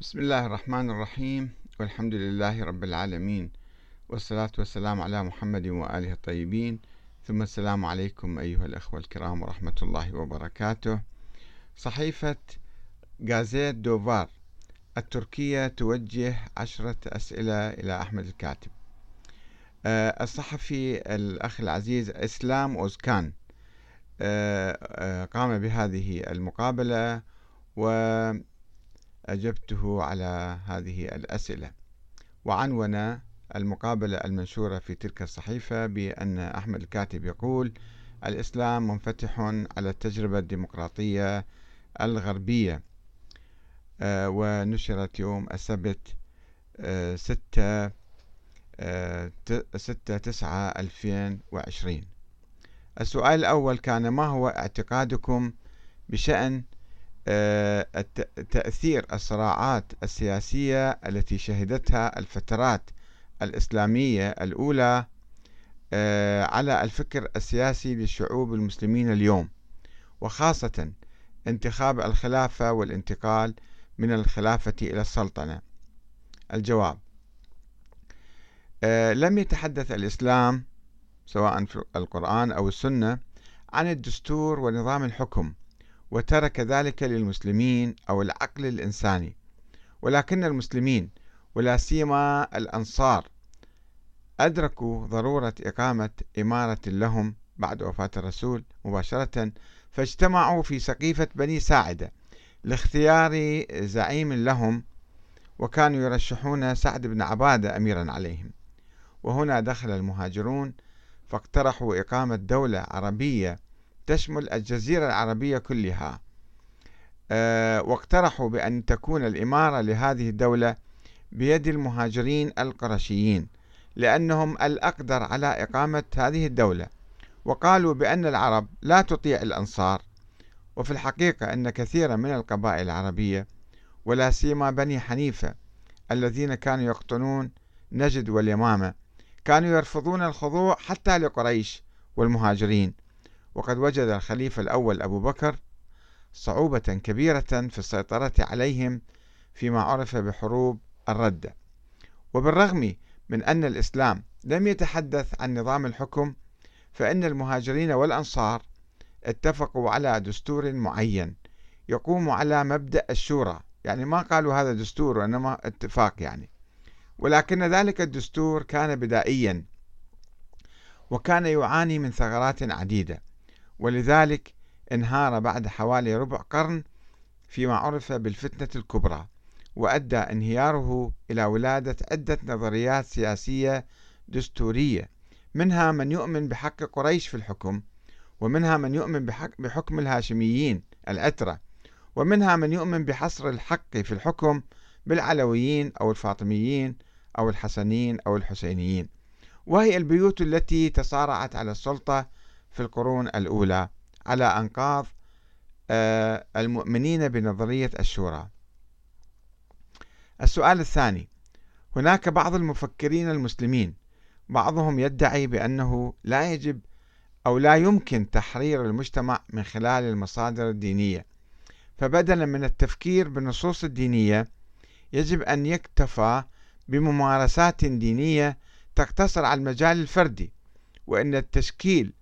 بسم الله الرحمن الرحيم والحمد لله رب العالمين والصلاة والسلام على محمد وآله الطيبين. ثم السلام عليكم أيها الأخوة الكرام ورحمة الله وبركاته. صحيفة غازيت دوفار التركية توجه عشرة أسئلة إلى أحمد الكاتب. آه، الصحفي الأخ العزيز إسلام أوزكان آه، آه، قام بهذه المقابلة و أجبته على هذه الأسئلة. وعنون المقابلة المنشورة في تلك الصحيفة بأن أحمد الكاتب يقول الإسلام منفتح على التجربة الديمقراطية الغربية. آه، ونشرت يوم السبت آه، ستة آه، ستة تسعة ألفين وعشرين. السؤال الأول كان ما هو اعتقادكم بشأن تأثير الصراعات السياسية التي شهدتها الفترات الإسلامية الأولى آه، على الفكر السياسي للشعوب المسلمين اليوم وخاصة انتخاب الخلافة والانتقال من الخلافة إلى السلطنة. الجواب آه، لم يتحدث الإسلام سواء في القرآن أو السنة عن الدستور ونظام الحكم وترك ذلك للمسلمين أو العقل الإنساني. ولكن المسلمين ولا سيما الأنصار أدركوا ضرورة إقامة إمارة لهم بعد وفاة الرسول مباشرة فاجتمعوا في سقيفة بني ساعدة لاختيار زعيم لهم وكانوا يرشحون سعد بن عبادة أميرا عليهم. وهنا دخل المهاجرون فاقترحوا إقامة دولة عربية تشمل الجزيرة العربية كلها. أه واقترحوا بأن تكون الإمارة لهذه الدولة بيد المهاجرين القرشيين لأنهم الأقدر على إقامة هذه الدولة. وقالوا بأن العرب لا تطيع الأنصار وفي الحقيقة أن كثيرا من القبائل العربية ولا سيما بني حنيفة الذين كانوا يقطنون نجد واليمامة كانوا يرفضون الخضوع حتى لقريش والمهاجرين. وقد وجد الخليفة الأول أبو بكر صعوبة كبيرة في السيطرة عليهم فيما عرف بحروب الردة وبالرغم من أن الإسلام لم يتحدث عن نظام الحكم فإن المهاجرين والأنصار اتفقوا على دستور معين يقوم على مبدأ الشورى. يعني ما قالوا هذا دستور وإنما اتفاق يعني. ولكن ذلك الدستور كان بدائيا وكان يعاني من ثغرات عديدة. ولذلك انهار بعد حوالي ربع قرن فيما عرف بالفتنة الكبرى وأدى انهياره إلى ولادة عدة نظريات سياسية دستورية منها من يؤمن بحق قريش في الحكم ومنها من يؤمن بحكم الهاشميين الأترة ومنها من يؤمن بحصر الحق في الحكم بالعلويين أو الفاطميين أو الحسنيين أو الحسينيين. وهي البيوت التي تصارعت على السلطة في القرون الأولى على أنقاض آه، المؤمنين بنظرية الشورى. السؤال الثاني هناك بعض المفكرين المسلمين بعضهم يدعي بأنه لا يجب أو لا يمكن تحرير المجتمع من خلال المصادر الدينية. فبدلا من التفكير بالنصوص الدينية يجب أن يكتفى بممارسات دينية تقتصر على المجال الفردي وأن التشكيل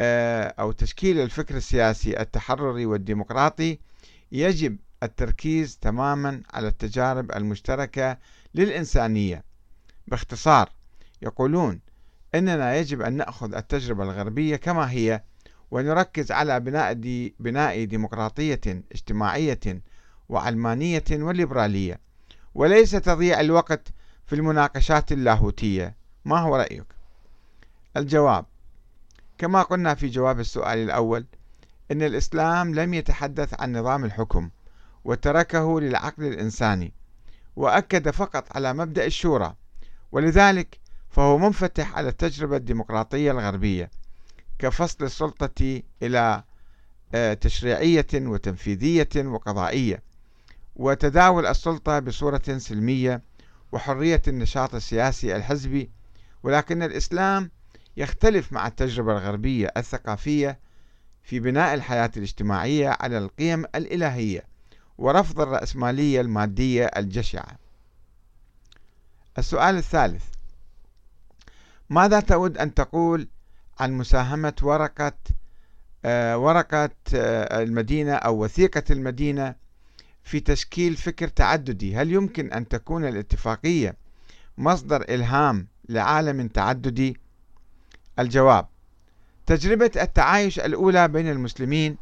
أو تشكيل الفكر السياسي التحرري والديمقراطي يجب التركيز تماما على التجارب المشتركة للإنسانية باختصار يقولون إننا يجب أن نأخذ التجربة الغربية كما هي ونركز على بناء دي بناء ديمقراطية اجتماعية وعلمانية وليبرالية وليس تضييع الوقت في المناقشات اللاهوتية ما هو رأيك؟ الجواب كما قلنا في جواب السؤال الأول أن الإسلام لم يتحدث عن نظام الحكم وتركه للعقل الإنساني وأكد فقط على مبدأ الشورى ولذلك فهو منفتح على التجربة الديمقراطية الغربية كفصل السلطة إلى آه، تشريعية وتنفيذية وقضائية وتداول السلطة بصورة سلمية وحرية النشاط السياسي الحزبي ولكن الإسلام يختلف مع التجربة الغربية الثقافية في بناء الحياة الاجتماعية على القيم الإلهية ورفض الرأسمالية المادية الجشعة. السؤال الثالث ماذا تود أن تقول عن مساهمة ورقة آه، ورقة آه، المدينة أو وثيقة المدينة في تشكيل فكر تعددي؟ هل يمكن أن تكون الاتفاقية مصدر إلهام لعالم تعددي الجواب تجربة التعايش الأولى بين المسلمين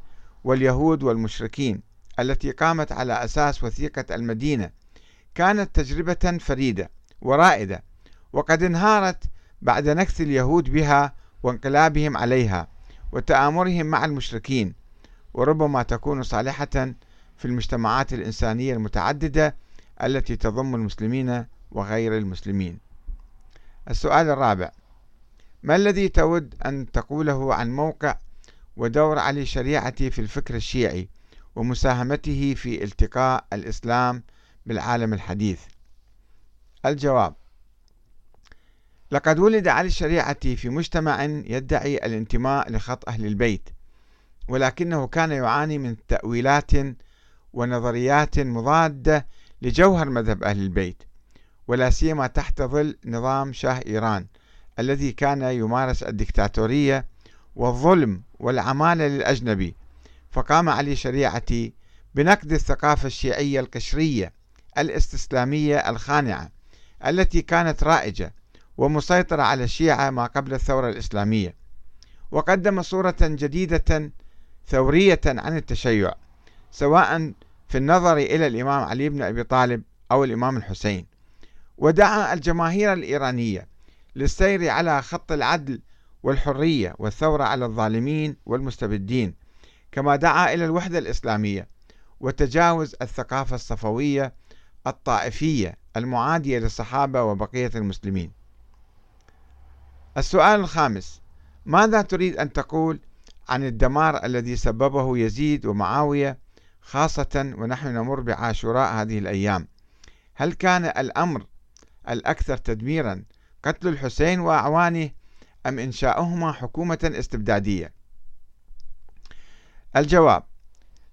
واليهود والمشركين التي قامت على أساس وثيقة المدينة كانت تجربة فريدة ورائدة وقد انهارت بعد نكث اليهود بها وانقلابهم عليها وتآمرهم مع المشركين وربما تكون صالحة في المجتمعات الإنسانية المتعددة التي تضم المسلمين وغير المسلمين. السؤال الرابع: ما الذي تود أن تقوله عن موقع ودور علي شريعتي في الفكر الشيعي ومساهمته في التقاء الإسلام بالعالم الحديث؟ الجواب: لقد ولد علي الشريعة في مجتمع يدعي الانتماء لخط أهل البيت ولكنه كان يعاني من تأويلات ونظريات مضادة لجوهر مذهب أهل البيت ولا سيما تحت ظل نظام شاه إيران الذي كان يمارس الدكتاتورية والظلم والعمالة للأجنبي. فقام علي شريعتي بنقد الثقافة الشيعية القشرية الاستسلامية الخانعة التي كانت رائجة ومسيطرة على الشيعة ما قبل الثورة الإسلامية. وقدم صورة جديدة ثورية عن التشيع سواء في النظر إلى الإمام علي بن أبي طالب أو الإمام الحسين. ودعا الجماهير الإيرانية للسير على خط العدل والحرية والثورة على الظالمين والمستبدين كما دعا إلى الوحدة الإسلامية وتجاوز الثقافة الصفوية الطائفية المعادية للصحابة وبقية المسلمين. السؤال الخامس ماذا تريد أن تقول عن الدمار الذي سببه يزيد ومعاوية خاصة ونحن نمر بعاشوراء هذه الأيام؟ هل كان الأمر الأكثر تدميرا قتل الحسين وأعوانه أم إنشاؤهما حكومة استبدادية؟ الجواب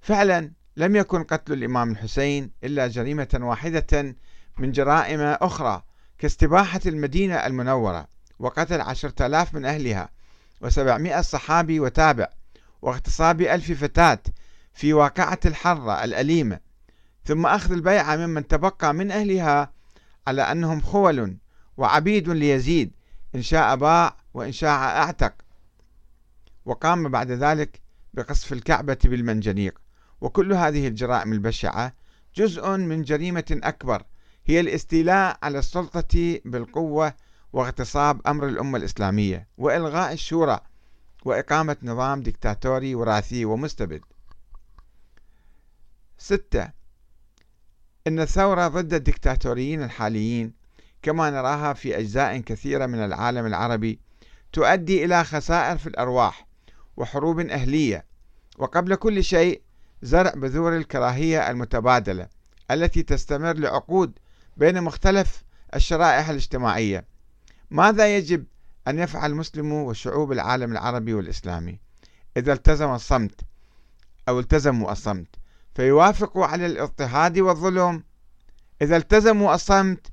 فعلا لم يكن قتل الإمام الحسين إلا جريمة واحدة من جرائم أخرى كاستباحة المدينة المنورة وقتل عشرة آلاف من أهلها وسبعمائة صحابي وتابع واغتصاب ألف فتاة في واقعة الحرة الأليمة ثم أخذ البيعة ممن تبقى من أهلها على أنهم خول وعبيد ليزيد إن شاء باع وإن شاء أعتق. وقام بعد ذلك بقصف الكعبة بالمنجنيق. وكل هذه الجرائم البشعة جزء من جريمة أكبر هي الاستيلاء على السلطة بالقوة واغتصاب أمر الأمة الإسلامية وإلغاء الشورى وإقامة نظام ديكتاتوري وراثي ومستبد. ستة إن الثورة ضد الدكتاتوريين الحاليين كما نراها في أجزاء كثيرة من العالم العربي تؤدي إلى خسائر في الأرواح وحروب أهلية. وقبل كل شيء زرع بذور الكراهية المتبادلة التي تستمر لعقود بين مختلف الشرائح الاجتماعية. ماذا يجب أن يفعل المسلم وشعوب العالم العربي والإسلامي؟ إذا التزم الصمت أو التزموا الصمت فيوافقوا على الاضطهاد والظلم. إذا التزموا الصمت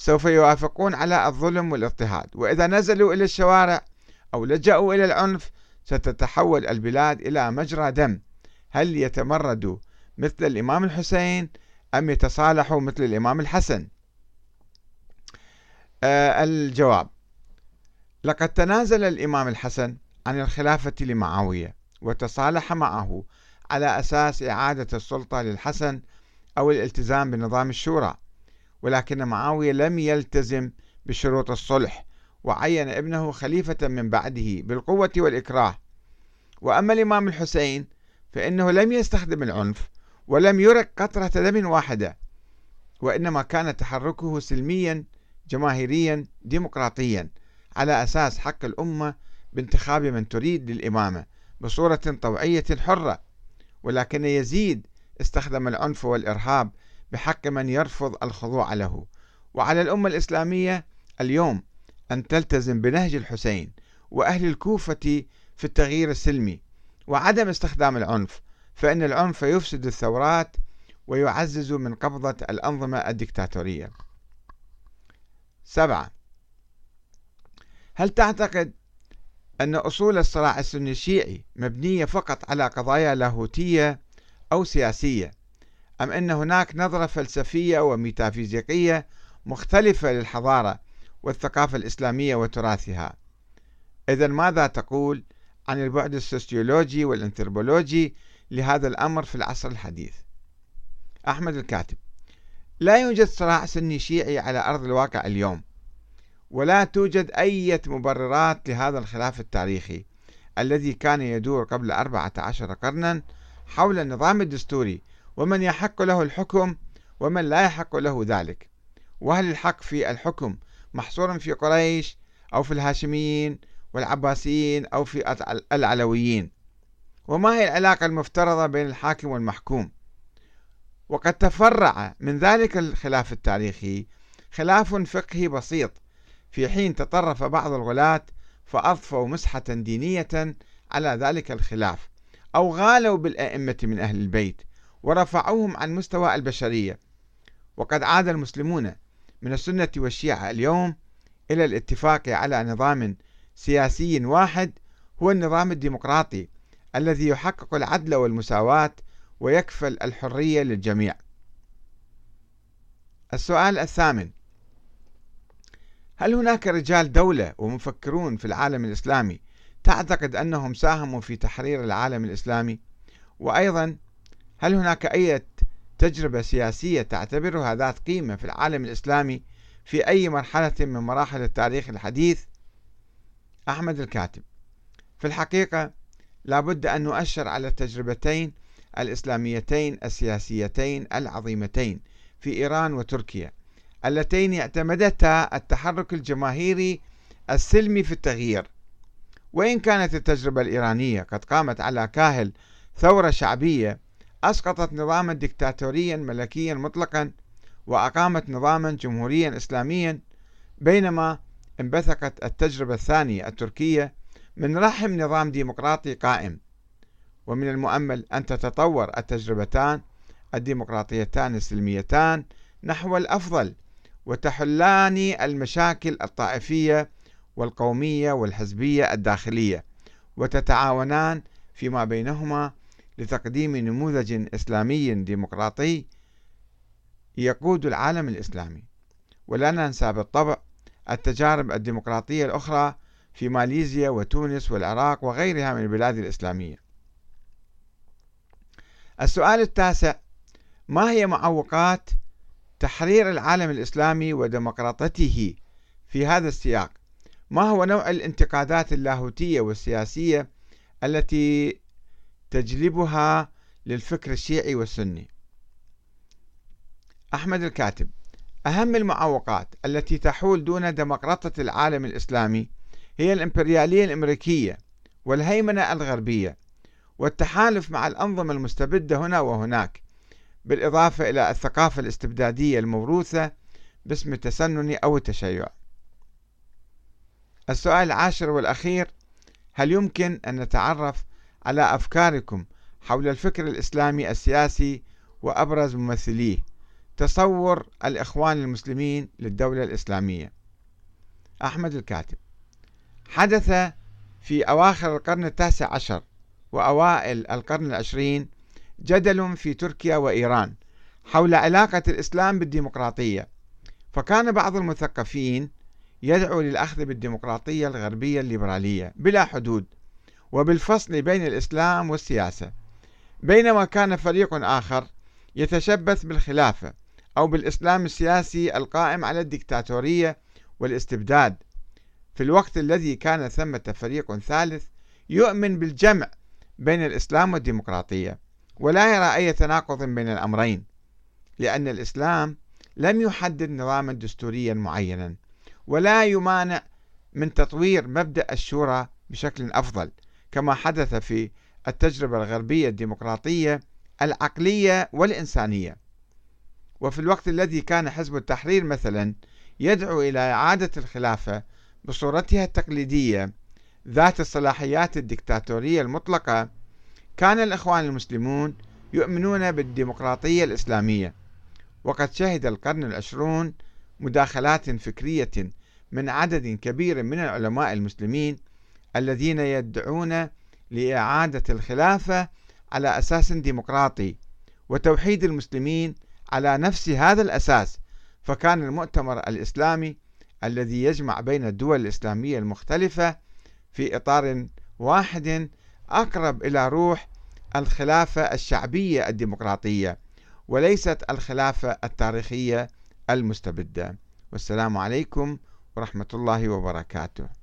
سوف يوافقون على الظلم والاضطهاد. وإذا نزلوا إلى الشوارع أو لجأوا إلى العنف ستتحول البلاد إلى مجرى دم. هل يتمردوا مثل الإمام الحسين أم يتصالحوا مثل الإمام الحسن؟ آه الجواب. لقد تنازل الإمام الحسن عن الخلافة لمعاوية وتصالح معه على أساس إعادة السلطة للحسن أو الالتزام بنظام الشورى. ولكن معاوية لم يلتزم بشروط الصلح وعين ابنه خليفة من بعده بالقوة والإكراه. وأما الإمام الحسين فإنه لم يستخدم العنف ولم يرق قطرة دم واحدة وإنما كان تحركه سلميا جماهيريا ديمقراطيا على أساس حق الأمة بانتخاب من تريد للإمامة بصورة طوعية حرة. ولكن يزيد استخدم العنف والإرهاب بحق من يرفض الخضوع له. وعلى الأمة الإسلامية اليوم أن تلتزم بنهج الحسين وأهل الكوفة في التغيير السلمي وعدم استخدام العنف فإن العنف يفسد الثورات ويعزز من قبضة الأنظمة الدكتاتورية. سبعة. هل تعتقد أن أصول الصراع السني الشيعي مبنية فقط على قضايا لاهوتية أو سياسية؟ أم أن هناك نظرة فلسفية وميتافيزيقية مختلفة للحضارة والثقافة الإسلامية وتراثها. إذا ماذا تقول عن البعد السوسيولوجي والانثروبولوجي لهذا الأمر في العصر الحديث؟ أحمد الكاتب. لا يوجد صراع سني شيعي على أرض الواقع اليوم ولا توجد أي مبررات لهذا الخلاف التاريخي الذي كان يدور قبل أربعة عشر قرنا حول النظام الدستوري ومن يحق له الحكم ومن لا يحق له ذلك. وهل الحق في الحكم محصور في قريش أو في الهاشميين والعباسيين أو في العلويين؟ وما هي العلاقة المفترضة بين الحاكم والمحكوم؟ وقد تفرع من ذلك الخلاف التاريخي خلاف فقهي بسيط في حين تطرف بعض الغلاة فأضفوا مسحة دينية على ذلك الخلاف أو غالوا بالأئمة من أهل البيت ورفعوهم عن مستوى البشرية وقد عاد المسلمون من السنة والشيعة اليوم إلى الاتفاق على نظام سياسي واحد هو النظام الديمقراطي الذي يحقق العدل والمساواة ويكفل الحرية للجميع. السؤال الثامن: هل هناك رجال دولة ومفكرون في العالم الإسلامي تعتقد أنهم ساهموا في تحرير العالم الإسلامي؟ وأيضا هل هناك أي تجربة سياسية تعتبرها ذات قيمة في العالم الإسلامي في أي مرحلة من مراحل التاريخ الحديث؟ أحمد الكاتب في الحقيقة لابد أن نؤشر على التجربتين الإسلاميتين السياسيتين العظيمتين في إيران وتركيا اللتين اعتمدتا التحرك الجماهيري السلمي في التغيير وإن كانت التجربة الإيرانية قد قامت على كاهل ثورة شعبية أسقطت نظاما دكتاتوريا ملكيا مطلقا وأقامت نظاما جمهوريا إسلاميا بينما انبثقت التجربة الثانية التركية من رحم نظام ديمقراطي قائم. ومن المؤمل أن تتطور التجربتان الديمقراطيتان السلميتان نحو الأفضل وتحلان المشاكل الطائفية والقومية والحزبية الداخلية وتتعاونان فيما بينهما لتقديم نموذج إسلامي ديمقراطي يقود العالم الإسلامي. ولا ننسى بالطبع التجارب الديمقراطية الأخرى في ماليزيا وتونس والعراق وغيرها من البلاد الإسلامية. السؤال التاسع ما هي معوقات تحرير العالم الإسلامي وديمقراطته في هذا السياق؟ ما هو نوع الانتقادات اللاهوتية والسياسية التي تجلبها للفكر الشيعي والسني. أحمد الكاتب أهم المعوقات التي تحول دون ديمقراطة العالم الإسلامي هي الإمبريالية الأمريكية والهيمنة الغربية والتحالف مع الأنظمة المستبدة هنا وهناك بالإضافة إلى الثقافة الاستبدادية الموروثة باسم التسنن أو التشيع. السؤال العاشر والأخير هل يمكن أن نتعرف على أفكاركم حول الفكر الإسلامي السياسي وأبرز ممثليه تصور الإخوان المسلمين للدولة الإسلامية. أحمد الكاتب. حدث في أواخر القرن التاسع عشر وأوائل القرن العشرين جدل في تركيا وإيران حول علاقة الإسلام بالديمقراطية. فكان بعض المثقفين يدعو للأخذ بالديمقراطية الغربية الليبرالية بلا حدود. وبالفصل بين الإسلام والسياسة. بينما كان فريق آخر يتشبث بالخلافة أو بالإسلام السياسي القائم على الدكتاتورية والاستبداد. في الوقت الذي كان ثمة فريق ثالث يؤمن بالجمع بين الإسلام والديمقراطية ولا يرى أي تناقض بين الأمرين لأن الإسلام لم يحدد نظاما دستوريا معينا ولا يمانع من تطوير مبدأ الشورى بشكل أفضل. كما حدث في التجربة الغربية الديمقراطية العقلية والإنسانية. وفي الوقت الذي كان حزب التحرير مثلا يدعو إلى إعادة الخلافة بصورتها التقليدية ذات الصلاحيات الدكتاتورية المطلقة كان الإخوان المسلمون يؤمنون بالديمقراطية الإسلامية. وقد شهد القرن العشرون مداخلات فكرية من عدد كبير من العلماء المسلمين الذين يدعون لإعادة الخلافة على أساس ديمقراطي وتوحيد المسلمين على نفس هذا الأساس فكان المؤتمر الإسلامي الذي يجمع بين الدول الإسلامية المختلفة في إطار واحد أقرب إلى روح الخلافة الشعبية الديمقراطية وليست الخلافة التاريخية المستبدة. والسلام عليكم ورحمة الله وبركاته.